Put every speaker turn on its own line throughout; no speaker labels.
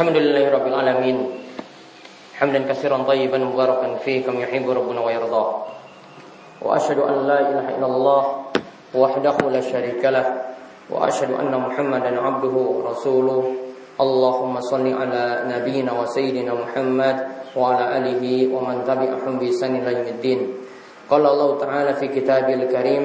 الحمد لله رب العالمين. حمدا كثيرا طيبا مباركا فيه كم يحب ربنا ويرضى. وأشهد أن لا إله إلا الله وحده لا شريك له. وأشهد أن محمدا عبده ورسوله. اللهم صل على نبينا وسيدنا محمد وعلى آله ومن تبعهم بإحسان إلى يوم الدين. قال الله تعالى في كتابه الكريم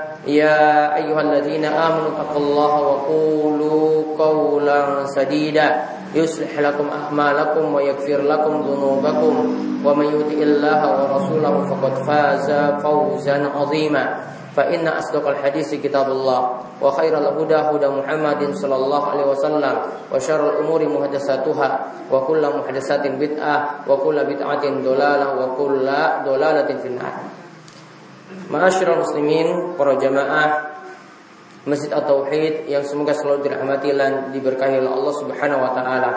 يا أيها الذين آمنوا اتقوا الله وقولوا قولا سديدا. يصلح لكم أعمالكم ويغفر لكم ذنوبكم. ومن يطع الله ورسوله فقد فاز فوزا عظيما. فإن أصدق الحديث كتاب الله وخير الهدى هدى محمد صلى الله عليه وسلم وشر الأمور محدثاتها وكل محدثات بدعة وكل بدعة ضلالة وكل ضلالة في النار. Ma'asyiral muslimin, para jamaah Masjid At-Tauhid yang semoga selalu dirahmati dan diberkahi oleh Allah Subhanahu wa taala.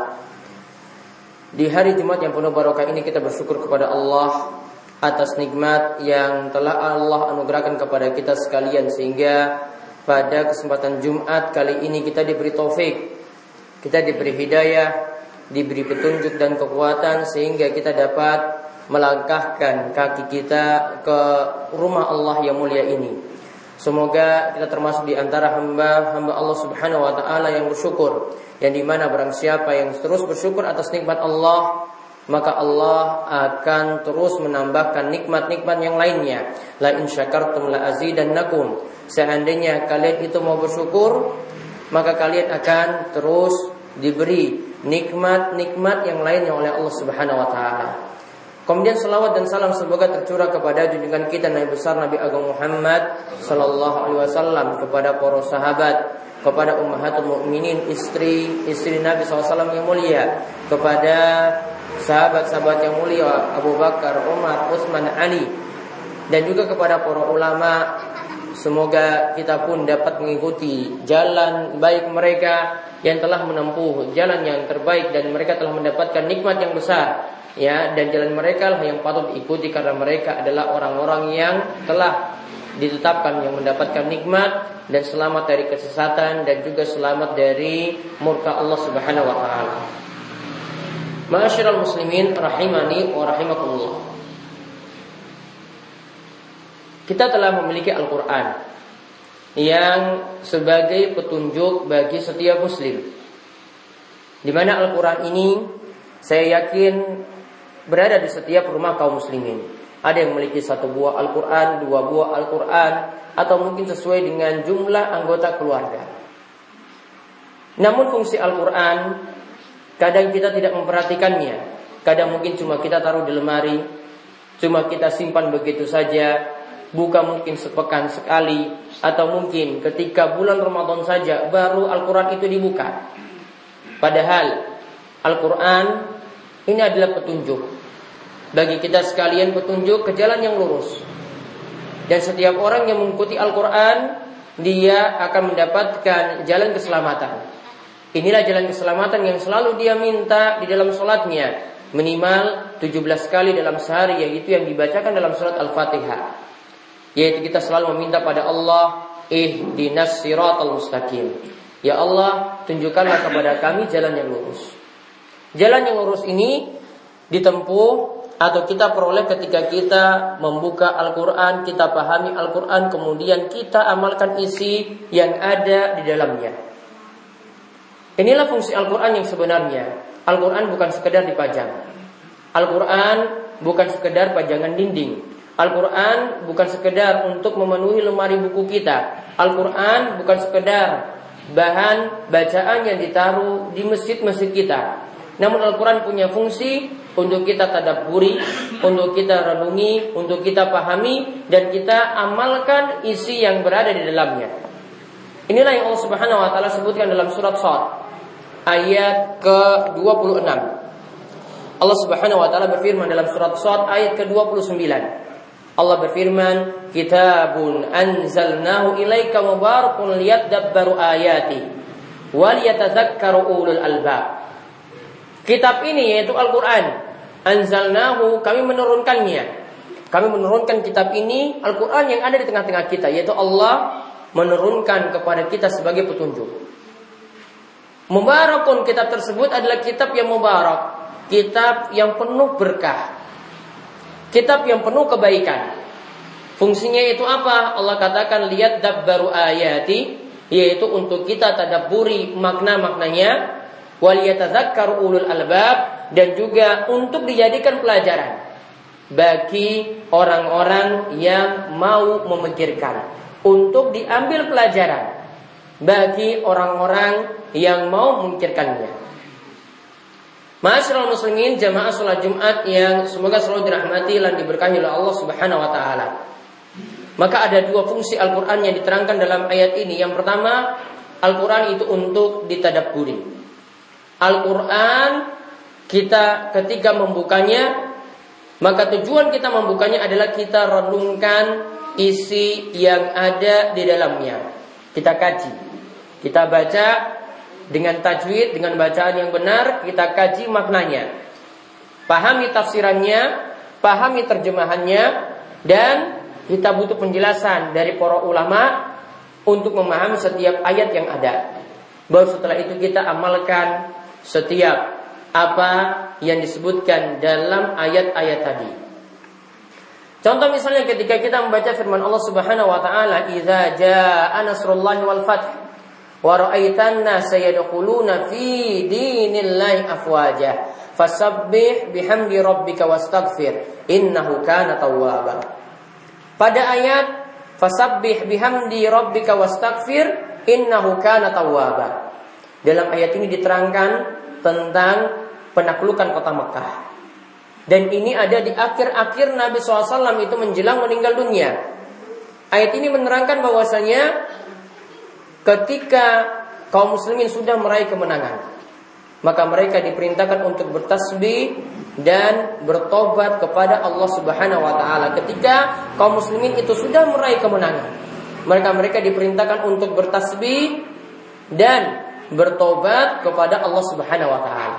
Di hari Jumat yang penuh barokah ini kita bersyukur kepada Allah atas nikmat yang telah Allah anugerahkan kepada kita sekalian sehingga pada kesempatan Jumat kali ini kita diberi taufik, kita diberi hidayah, diberi petunjuk dan kekuatan sehingga kita dapat melangkahkan kaki kita ke rumah Allah yang mulia ini. Semoga kita termasuk di antara hamba-hamba Allah Subhanahu wa taala yang bersyukur. Yang di mana barang siapa yang terus bersyukur atas nikmat Allah, maka Allah akan terus menambahkan nikmat-nikmat yang lainnya. La in syakartum la azidannakum. Seandainya kalian itu mau bersyukur, maka kalian akan terus diberi nikmat-nikmat yang lainnya oleh Allah Subhanahu wa taala. Kemudian salawat dan salam semoga tercurah kepada junjungan kita Nabi besar Nabi Agung Muhammad Sallallahu Alaihi Wasallam kepada para sahabat, kepada ummahatul mukminin istri istri Nabi SAW yang mulia, kepada sahabat-sahabat yang mulia Abu Bakar, Umar, Utsman, Ali, dan juga kepada para ulama. Semoga kita pun dapat mengikuti jalan baik mereka yang telah menempuh jalan yang terbaik dan mereka telah mendapatkan nikmat yang besar ya dan jalan mereka lah yang patut diikuti karena mereka adalah orang-orang yang telah ditetapkan yang mendapatkan nikmat dan selamat dari kesesatan dan juga selamat dari murka Allah Subhanahu wa taala. Ma'asyiral muslimin rahimani wa rahimakumullah. Kita telah memiliki Al-Qur'an yang sebagai petunjuk bagi setiap muslim. Di mana Al-Qur'an ini saya yakin berada di setiap rumah kaum muslimin. Ada yang memiliki satu buah Al-Quran, dua buah Al-Quran, atau mungkin sesuai dengan jumlah anggota keluarga. Namun fungsi Al-Quran kadang kita tidak memperhatikannya. Kadang mungkin cuma kita taruh di lemari, cuma kita simpan begitu saja, buka mungkin sepekan sekali, atau mungkin ketika bulan Ramadan saja baru Al-Quran itu dibuka. Padahal Al-Quran ini adalah petunjuk bagi kita sekalian petunjuk ke jalan yang lurus. Dan setiap orang yang mengikuti Al-Quran, dia akan mendapatkan jalan keselamatan. Inilah jalan keselamatan yang selalu dia minta di dalam sholatnya. Minimal 17 kali dalam sehari, yaitu yang dibacakan dalam surat Al-Fatihah. Yaitu kita selalu meminta pada Allah, ihdinas siratal mustaqim. Ya Allah, tunjukkanlah kepada kami jalan yang lurus. Jalan yang lurus ini ditempuh atau kita peroleh ketika kita membuka Al-Quran, kita pahami Al-Quran, kemudian kita amalkan isi yang ada di dalamnya. Inilah fungsi Al-Quran yang sebenarnya. Al-Quran bukan sekedar dipajang. Al-Quran bukan sekedar pajangan dinding. Al-Quran bukan sekedar untuk memenuhi lemari buku kita. Al-Quran bukan sekedar bahan bacaan yang ditaruh di masjid-masjid kita. Namun Al-Quran punya fungsi untuk kita tadaburi, untuk kita renungi, untuk kita pahami, dan kita amalkan isi yang berada di dalamnya. Inilah yang Allah Subhanahu wa taala sebutkan dalam surat Sad ayat ke-26. Allah Subhanahu wa taala berfirman dalam surat Shad ayat ke-29. Allah berfirman, "Kitabun anzalnahu ilaika mubarakun liyadabbaru ayati wal yatadzakkaru ulul albab." Kitab ini yaitu Al-Qur'an. Anzalnahu kami menurunkannya. Kami menurunkan kitab ini Al-Qur'an yang ada di tengah-tengah kita yaitu Allah menurunkan kepada kita sebagai petunjuk. Mubarakun kitab tersebut adalah kitab yang mubarak, kitab yang penuh berkah. Kitab yang penuh kebaikan. Fungsinya itu apa? Allah katakan lihat dabbaru ayati yaitu untuk kita tadabburi makna-maknanya wal yatadzakkaru ulul albab dan juga untuk dijadikan pelajaran bagi orang-orang yang mau memikirkan untuk diambil pelajaran bagi orang-orang yang mau memikirkannya. Masyaallah muslimin jamaah sholat Jumat yang semoga selalu dirahmati dan diberkahi oleh Allah Subhanahu wa taala. Maka ada dua fungsi Al-Qur'an yang diterangkan dalam ayat ini. Yang pertama, Al-Qur'an itu untuk ditadaburi. Al-Qur'an kita ketika membukanya maka tujuan kita membukanya adalah kita renungkan isi yang ada di dalamnya. Kita kaji. Kita baca dengan tajwid, dengan bacaan yang benar, kita kaji maknanya. Pahami tafsirannya, pahami terjemahannya, dan kita butuh penjelasan dari para ulama untuk memahami setiap ayat yang ada. Baru setelah itu kita amalkan setiap apa yang disebutkan dalam ayat-ayat tadi. Contoh misalnya ketika kita membaca firman Allah Subhanahu wa taala, "Idza jaa nasrullahi wal fath" wa ra'aitan nasa yadkhuluna fi dinillahi afwaja fasabbih bihamdi rabbika wastaghfir innahu kana tawwaba pada ayat fasabbih bihamdi rabbika wastaghfir innahu kana tawwaba dalam ayat ini diterangkan tentang penaklukan kota Mekah dan ini ada di akhir-akhir Nabi SAW itu menjelang meninggal dunia. Ayat ini menerangkan bahwasanya ketika kaum muslimin sudah meraih kemenangan, maka mereka diperintahkan untuk bertasbih dan bertobat kepada Allah Subhanahu wa taala. Ketika kaum muslimin itu sudah meraih kemenangan, mereka mereka diperintahkan untuk bertasbih dan bertobat kepada Allah Subhanahu wa taala.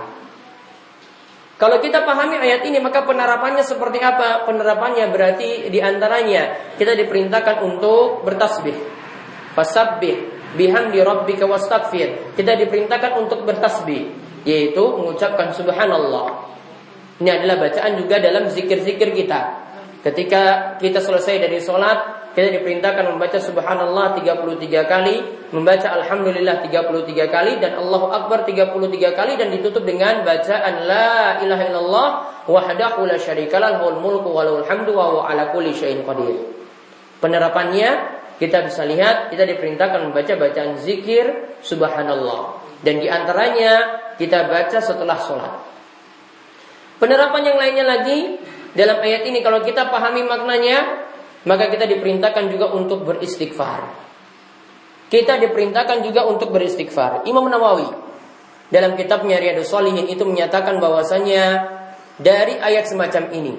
Kalau kita pahami ayat ini maka penerapannya seperti apa? Penerapannya berarti di antaranya kita diperintahkan untuk bertasbih. Fasabbih bihamdi rabbika wastaghfir. Kita diperintahkan untuk bertasbih, yaitu mengucapkan subhanallah. Ini adalah bacaan juga dalam zikir-zikir kita. Ketika kita selesai dari sholat, kita diperintahkan membaca subhanallah 33 kali, membaca alhamdulillah 33 kali, dan Allahu Akbar 33 kali, dan ditutup dengan bacaan la ilaha illallah wahdahu la syarikalah mulku wa hamdu wa ala kulli syai'in qadir. Penerapannya kita bisa lihat kita diperintahkan membaca bacaan zikir subhanallah dan di antaranya kita baca setelah sholat. Penerapan yang lainnya lagi dalam ayat ini kalau kita pahami maknanya maka kita diperintahkan juga untuk beristighfar. Kita diperintahkan juga untuk beristighfar. Imam Nawawi dalam kitabnya Riyadus Shalihin itu menyatakan bahwasanya dari ayat semacam ini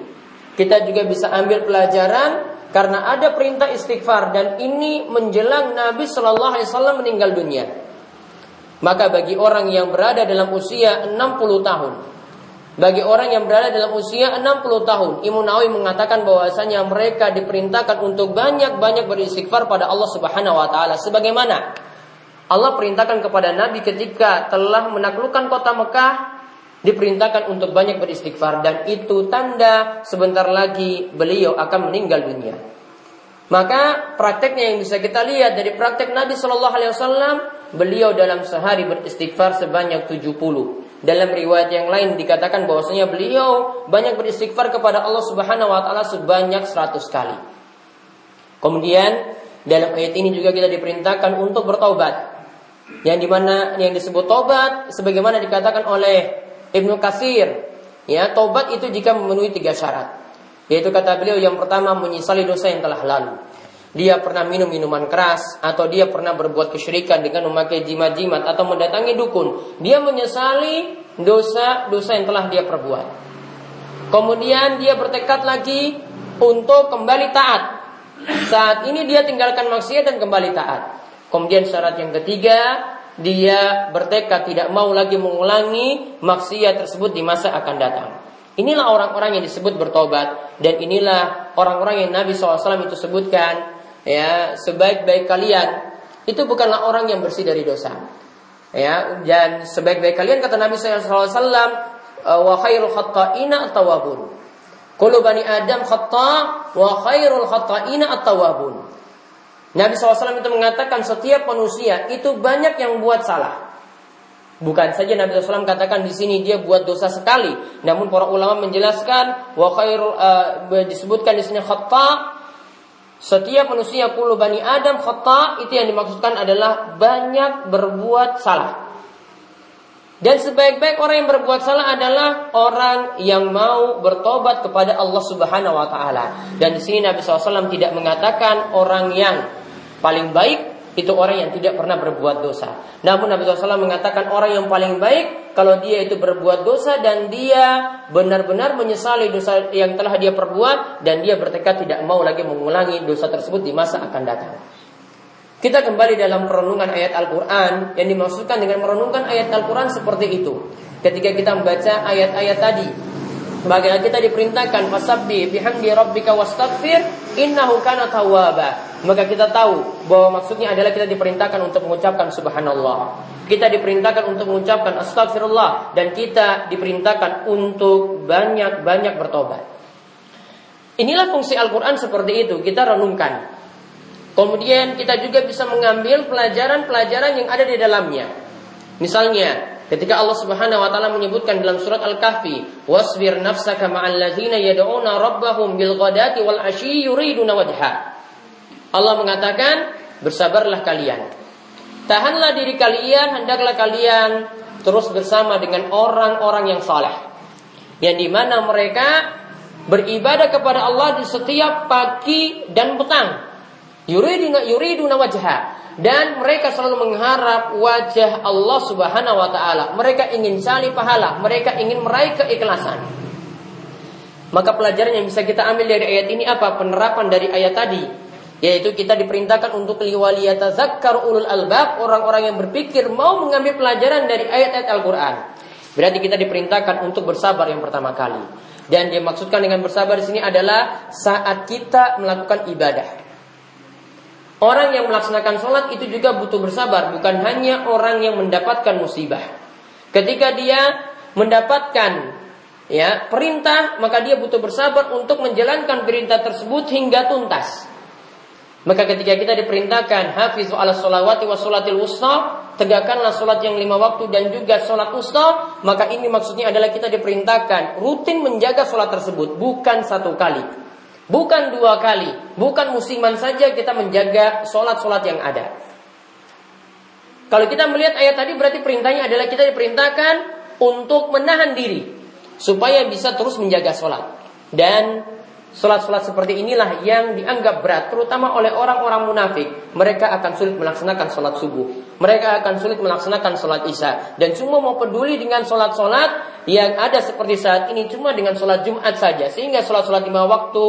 kita juga bisa ambil pelajaran karena ada perintah istighfar dan ini menjelang Nabi Shallallahu Alaihi Wasallam meninggal dunia. Maka bagi orang yang berada dalam usia 60 tahun, bagi orang yang berada dalam usia 60 tahun, Imam Nawawi mengatakan bahwasanya mereka diperintahkan untuk banyak-banyak beristighfar pada Allah Subhanahu wa taala sebagaimana Allah perintahkan kepada Nabi ketika telah menaklukkan kota Mekah diperintahkan untuk banyak beristighfar dan itu tanda sebentar lagi beliau akan meninggal dunia. Maka prakteknya yang bisa kita lihat dari praktek Nabi Shallallahu Alaihi Wasallam, beliau dalam sehari beristighfar sebanyak 70. Dalam riwayat yang lain dikatakan bahwasanya beliau banyak beristighfar kepada Allah Subhanahu wa taala sebanyak 100 kali. Kemudian dalam ayat ini juga kita diperintahkan untuk bertobat. Yang di mana yang disebut tobat sebagaimana dikatakan oleh Ibnu Kasir, ya tobat itu jika memenuhi tiga syarat. Yaitu kata beliau yang pertama menyesali dosa yang telah lalu. Dia pernah minum minuman keras atau dia pernah berbuat kesyirikan dengan memakai jimat-jimat atau mendatangi dukun. Dia menyesali dosa-dosa yang telah dia perbuat. Kemudian dia bertekad lagi untuk kembali taat. Saat ini dia tinggalkan maksiat dan kembali taat. Kemudian syarat yang ketiga, dia bertekad tidak mau lagi mengulangi maksiat tersebut di masa akan datang. Inilah orang-orang yang disebut bertobat dan inilah orang-orang yang Nabi SAW itu sebutkan ya sebaik-baik kalian itu bukanlah orang yang bersih dari dosa. Ya, dan sebaik-baik kalian kata Nabi SAW wa khairul khatta'ina at-tawwabun. Kullu bani Adam khata' wa khairul khatta'ina at-tawwabun. Nabi SAW itu mengatakan setiap manusia itu banyak yang buat salah. Bukan saja Nabi SAW katakan di sini dia buat dosa sekali, namun para ulama menjelaskan wa khairul uh, disebutkan di sini khata setiap manusia kulu bani Adam khata itu yang dimaksudkan adalah banyak berbuat salah. Dan sebaik-baik orang yang berbuat salah adalah orang yang mau bertobat kepada Allah Subhanahu wa taala. Dan di sini Nabi SAW tidak mengatakan orang yang paling baik itu orang yang tidak pernah berbuat dosa. Namun Nabi SAW mengatakan orang yang paling baik kalau dia itu berbuat dosa dan dia benar-benar menyesali dosa yang telah dia perbuat dan dia bertekad tidak mau lagi mengulangi dosa tersebut di masa akan datang. Kita kembali dalam perenungan ayat Al-Quran Yang dimaksudkan dengan merenungkan ayat Al-Quran seperti itu Ketika kita membaca ayat-ayat tadi Bagaimana kita diperintahkan Fasabbi bihamdi rabbika wastaghfir Innahu kana tawwaba. Maka kita tahu bahwa maksudnya adalah kita diperintahkan untuk mengucapkan subhanallah. Kita diperintahkan untuk mengucapkan astagfirullah Dan kita diperintahkan untuk banyak-banyak bertobat. Inilah fungsi Al-Quran seperti itu. Kita renungkan. Kemudian kita juga bisa mengambil pelajaran-pelajaran yang ada di dalamnya. Misalnya, ketika Allah Subhanahu wa taala menyebutkan dalam surat Al-Kahfi, "Wasbir nafsaka ma'al ladzina yad'una rabbahum bil ghadati wal 'ashyi yuriduna wajha." Allah mengatakan, "Bersabarlah kalian. Tahanlah diri kalian, hendaklah kalian terus bersama dengan orang-orang yang saleh." Yang di mana mereka beribadah kepada Allah di setiap pagi dan petang Yuriduna yuriduna wajha dan mereka selalu mengharap wajah Allah Subhanahu wa taala. Mereka ingin cari pahala, mereka ingin meraih keikhlasan. Maka pelajaran yang bisa kita ambil dari ayat ini apa? Penerapan dari ayat tadi yaitu kita diperintahkan untuk liwaliyatazakkar ulul albab, orang-orang yang berpikir mau mengambil pelajaran dari ayat-ayat Al-Qur'an. Berarti kita diperintahkan untuk bersabar yang pertama kali. Dan dimaksudkan dengan bersabar di sini adalah saat kita melakukan ibadah. Orang yang melaksanakan sholat itu juga butuh bersabar, bukan hanya orang yang mendapatkan musibah. Ketika dia mendapatkan ya perintah, maka dia butuh bersabar untuk menjalankan perintah tersebut hingga tuntas. Maka ketika kita diperintahkan hafiz ala sholawati wa sholatil wusta, tegakkanlah sholat yang lima waktu dan juga sholat wusta, maka ini maksudnya adalah kita diperintahkan rutin menjaga sholat tersebut, bukan satu kali. Bukan dua kali, bukan musiman saja kita menjaga sholat-sholat yang ada. Kalau kita melihat ayat tadi berarti perintahnya adalah kita diperintahkan untuk menahan diri supaya bisa terus menjaga sholat. Dan Sholat-sholat seperti inilah yang dianggap berat, terutama oleh orang-orang munafik. Mereka akan sulit melaksanakan sholat subuh. Mereka akan sulit melaksanakan sholat isya. Dan semua mau peduli dengan sholat-sholat yang ada seperti saat ini cuma dengan sholat Jumat saja. Sehingga sholat-sholat lima waktu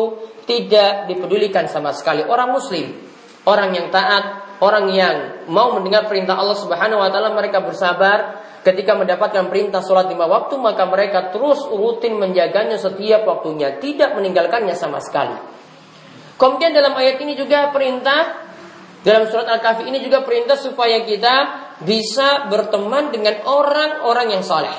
tidak dipedulikan sama sekali. Orang muslim, orang yang taat, orang yang mau mendengar perintah Allah Subhanahu wa taala mereka bersabar Ketika mendapatkan perintah sholat lima waktu, maka mereka terus rutin menjaganya setiap waktunya, tidak meninggalkannya sama sekali. Kemudian dalam ayat ini juga perintah, dalam surat Al-Kahfi ini juga perintah supaya kita bisa berteman dengan orang-orang yang soleh.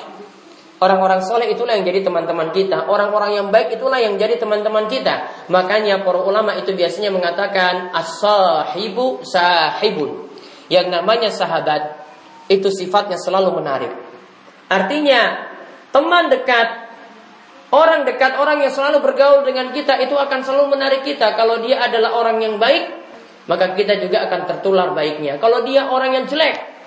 Orang-orang soleh itulah yang jadi teman-teman kita. Orang-orang yang baik itulah yang jadi teman-teman kita. Makanya para ulama itu biasanya mengatakan as-sahibu sahibun. Yang namanya sahabat itu sifatnya selalu menarik. Artinya, teman dekat, orang dekat, orang yang selalu bergaul dengan kita itu akan selalu menarik kita. Kalau dia adalah orang yang baik, maka kita juga akan tertular baiknya. Kalau dia orang yang jelek,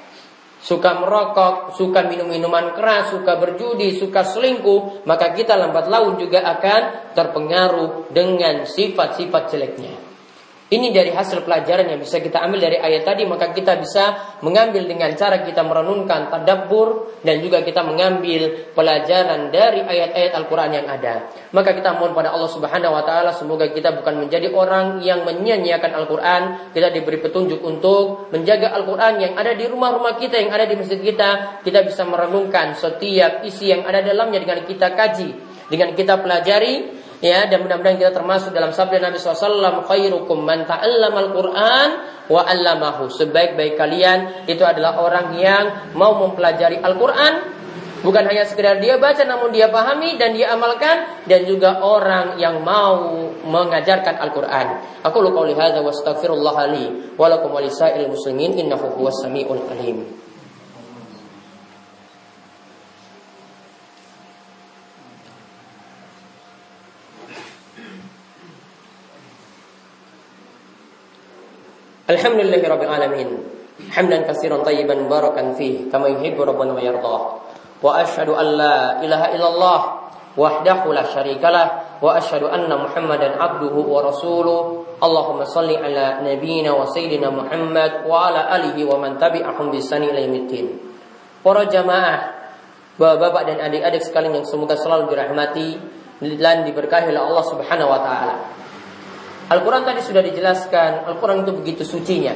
suka merokok, suka minum minuman keras, suka berjudi, suka selingkuh, maka kita lambat laun juga akan terpengaruh dengan sifat-sifat jeleknya. Ini dari hasil pelajaran yang bisa kita ambil dari ayat tadi maka kita bisa mengambil dengan cara kita merenungkan tadabbur dan juga kita mengambil pelajaran dari ayat-ayat Al-Qur'an yang ada. Maka kita mohon pada Allah Subhanahu wa taala semoga kita bukan menjadi orang yang menyia-nyiakan Al-Qur'an, kita diberi petunjuk untuk menjaga Al-Qur'an yang ada di rumah-rumah kita, yang ada di masjid kita, kita bisa merenungkan setiap isi yang ada dalamnya dengan kita kaji, dengan kita pelajari ya dan mudah-mudahan kita termasuk dalam sabda Nabi SAW khairukum man ta'allama al-Quran wa 'allamahu sebaik-baik kalian itu adalah orang yang mau mempelajari Al-Quran bukan hanya sekedar dia baca namun dia pahami dan dia amalkan dan juga orang yang mau mengajarkan Al-Qur'an. Aku lu qauli hadza wa astaghfirullah li wa lakum wa muslimin innahu huwas alim. Alhamdulillahi rabbil alamin. Hamdan katsiran tayyiban mubarakan fih kama yuhibbu rabbuna wa yardah. Wa asyhadu an la ilaha illallah wahdahu la syarikalah wa asyhadu anna Muhammadan abduhu wa rasuluh. Allahumma salli ala nabiyyina wa sayyidina Muhammad wa ala alihi wa man tabi'ahum bi sani ila yaumiddin. Para jamaah, Bapak-bapak dan adik-adik sekalian yang semoga selalu dirahmati dan diberkahi oleh Allah Subhanahu wa taala. Al-Quran tadi sudah dijelaskan, Al-Quran itu begitu sucinya.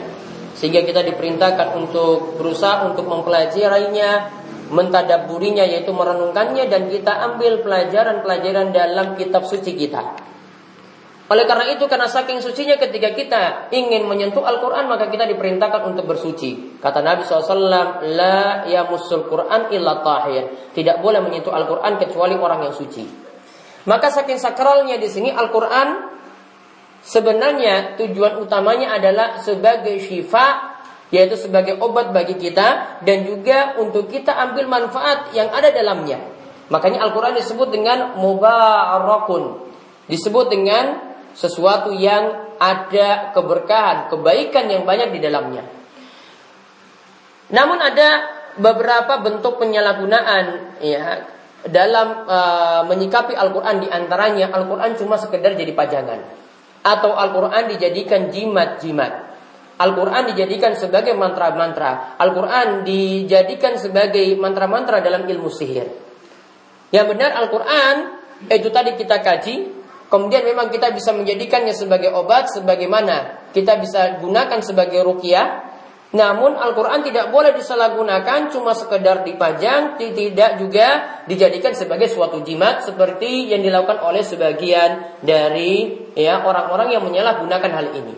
Sehingga kita diperintahkan untuk berusaha untuk mempelajarinya, mentadaburinya yaitu merenungkannya dan kita ambil pelajaran-pelajaran dalam kitab suci kita. Oleh karena itu karena saking sucinya ketika kita ingin menyentuh Al-Quran maka kita diperintahkan untuk bersuci. Kata Nabi SAW, La ya musul Quran illa tahir. Tidak boleh menyentuh Al-Quran kecuali orang yang suci. Maka saking sakralnya di sini Al-Quran Sebenarnya tujuan utamanya adalah sebagai syifa yaitu sebagai obat bagi kita dan juga untuk kita ambil manfaat yang ada dalamnya. Makanya Al-Qur'an disebut dengan mubarakun. Disebut dengan sesuatu yang ada keberkahan, kebaikan yang banyak di dalamnya. Namun ada beberapa bentuk penyalahgunaan ya dalam uh, menyikapi Al-Qur'an di antaranya Al-Qur'an cuma sekedar jadi pajangan atau Al-Quran dijadikan jimat-jimat. Al-Quran dijadikan sebagai mantra-mantra. Al-Quran dijadikan sebagai mantra-mantra dalam ilmu sihir. Yang benar Al-Quran itu tadi kita kaji. Kemudian memang kita bisa menjadikannya sebagai obat. Sebagaimana kita bisa gunakan sebagai rukyah. Namun Al-Quran tidak boleh disalahgunakan cuma sekedar dipajang, tidak juga dijadikan sebagai suatu jimat seperti yang dilakukan oleh sebagian dari ya orang-orang yang menyalahgunakan hal ini.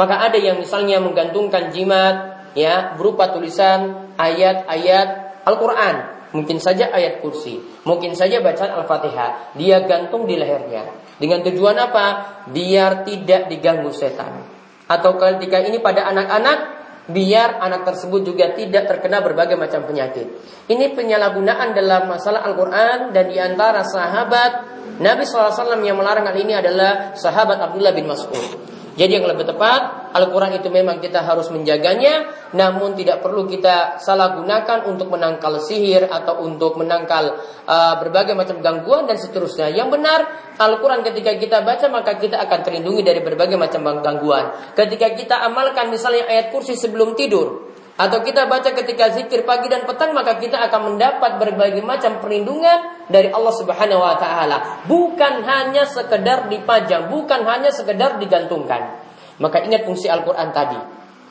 Maka ada yang misalnya menggantungkan jimat ya berupa tulisan ayat-ayat Al-Quran, mungkin saja ayat kursi, mungkin saja bacaan Al-Fatihah, dia gantung di lehernya. Dengan tujuan apa? Biar tidak diganggu setan. Atau ketika ini pada anak-anak biar anak tersebut juga tidak terkena berbagai macam penyakit. Ini penyalahgunaan dalam masalah Al-Quran dan di antara sahabat Nabi SAW yang melarang hal ini adalah sahabat Abdullah bin Mas'ud. Jadi yang lebih tepat, Al-Quran itu memang kita harus menjaganya, namun tidak perlu kita salah gunakan untuk menangkal sihir atau untuk menangkal uh, berbagai macam gangguan dan seterusnya. Yang benar, Al-Quran ketika kita baca maka kita akan terlindungi dari berbagai macam gangguan. Ketika kita amalkan misalnya ayat kursi sebelum tidur, atau kita baca ketika zikir pagi dan petang maka kita akan mendapat berbagai macam perlindungan dari Allah Subhanahu wa taala. Bukan hanya sekedar dipajang, bukan hanya sekedar digantungkan. Maka ingat fungsi Al-Qur'an tadi.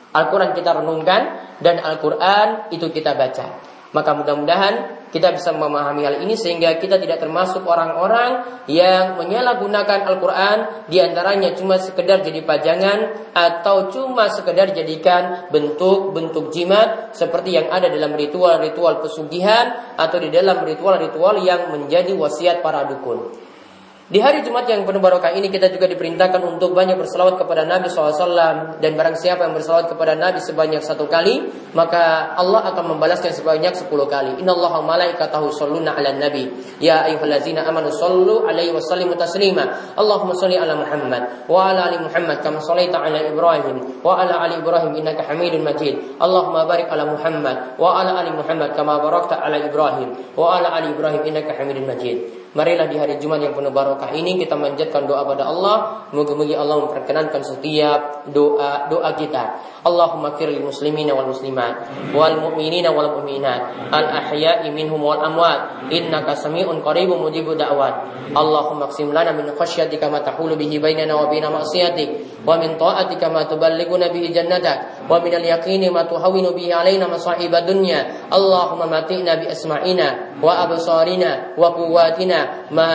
Al-Quran kita renungkan dan Al-Quran itu kita baca. Maka mudah-mudahan kita bisa memahami hal ini sehingga kita tidak termasuk orang-orang yang menyalahgunakan Al-Quran di antaranya cuma sekedar jadi pajangan atau cuma sekedar jadikan bentuk-bentuk jimat seperti yang ada dalam ritual-ritual pesugihan atau di dalam ritual-ritual yang menjadi wasiat para dukun. Di hari Jumat yang penuh barokah ini kita juga diperintahkan untuk banyak berselawat kepada Nabi SAW dan barang siapa yang berselawat kepada Nabi sebanyak satu kali maka Allah akan membalaskan sebanyak sepuluh kali. Inna Allah malaikatahu salluna ala nabi ya ayyuhallazina amanu sallu alaihi wa sallimu taslima. Allahumma salli ala Muhammad wa ala ali Muhammad kama sallaita ala Ibrahim wa ala ali Ibrahim innaka Hamidun Majid. Allahumma barik ala Muhammad wa ala ali Muhammad kama barakta ala Ibrahim wa ala ali Ibrahim innaka Hamidun Majid. Marilah di hari Jumat yang penuh barokah ini kita manjatkan doa pada Allah. Moga-moga Allah memperkenankan setiap doa doa kita. Allahumma fir muslimina wal muslimat wal mu'minina wal mu'minat al ahya'i minhum wal amwat innaka sami'un qaribun mujibud da'wat. Allahumma qsim lana min khasyatika ma tahulu bihi bainana wa baina ma'siyatik wa min ta'atika ma tuballighuna bihi jannatak wa min al yaqini ma tuhawinu bihi alaina masa'ib dunya. Allahumma mati'na bi asma'ina wa absarina wa quwwatina rabbana ma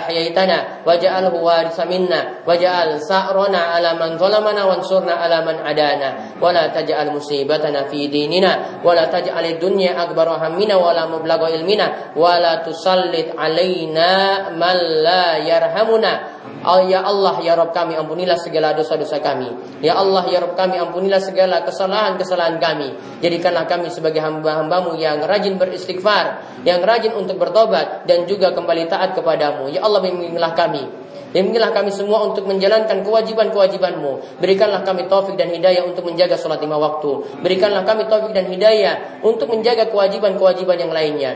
ahyaitana waj'alhu warisa minna waj'al sa'rana ala man zalamana wansurna ala man adana wala taj'al musibatana fi dinina wala taj'al ad-dunya akbara hammina wala mublagha ilmina wala tusallit alaina man la yarhamuna Oh, ya Allah, ya Rob kami, ampunilah segala dosa-dosa kami. Ya Allah, ya Rob kami, ampunilah segala kesalahan-kesalahan kami. Jadikanlah kami sebagai hamba-hambamu yang rajin beristighfar, yang rajin untuk bertobat, dan juga kembali taat kepadamu. Ya Allah bimbinglah kami Bimbinglah kami semua untuk menjalankan kewajiban-kewajibanmu. Berikanlah kami taufik dan hidayah untuk menjaga sholat lima waktu. Berikanlah kami taufik dan hidayah untuk menjaga kewajiban-kewajiban yang lainnya.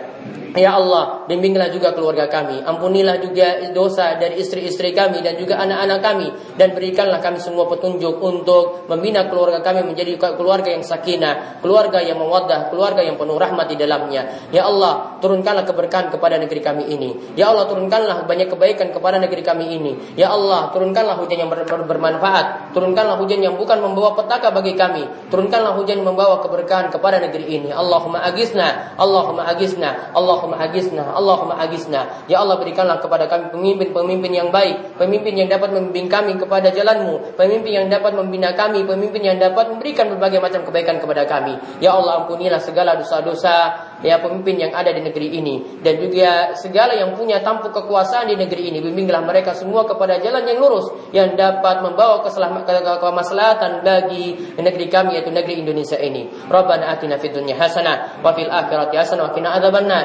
Ya Allah, bimbinglah juga keluarga kami. Ampunilah juga dosa dari istri-istri kami dan juga anak-anak kami. Dan berikanlah kami semua petunjuk untuk membina keluarga kami menjadi keluarga yang sakinah, keluarga yang mewadah, keluarga yang penuh rahmat di dalamnya. Ya Allah, turunkanlah keberkahan kepada negeri kami ini. Ya Allah, turunkanlah banyak kebaikan kepada negeri kami ini. Ya Allah, turunkanlah hujan yang ber bermanfaat. Turunkanlah hujan yang bukan membawa petaka bagi kami. Turunkanlah hujan yang membawa keberkahan kepada negeri ini. Allahumma agisna, Allahumma agisna, Allah Allahumma agisna, Allahumma agisna. Ya Allah berikanlah kepada kami pemimpin-pemimpin yang baik, pemimpin yang dapat membimbing kami kepada jalanmu, pemimpin yang dapat membina kami, pemimpin yang dapat memberikan berbagai macam kebaikan kepada kami. Ya Allah ampunilah segala dosa-dosa ya pemimpin yang ada di negeri ini dan juga segala yang punya tampuk kekuasaan di negeri ini bimbinglah mereka semua kepada jalan yang lurus yang dapat membawa kemaslahatan bagi negeri kami yaitu negeri Indonesia ini. Rabbana atina fid dunya hasanah wa fil akhirati hasanah wa qina adzabannar.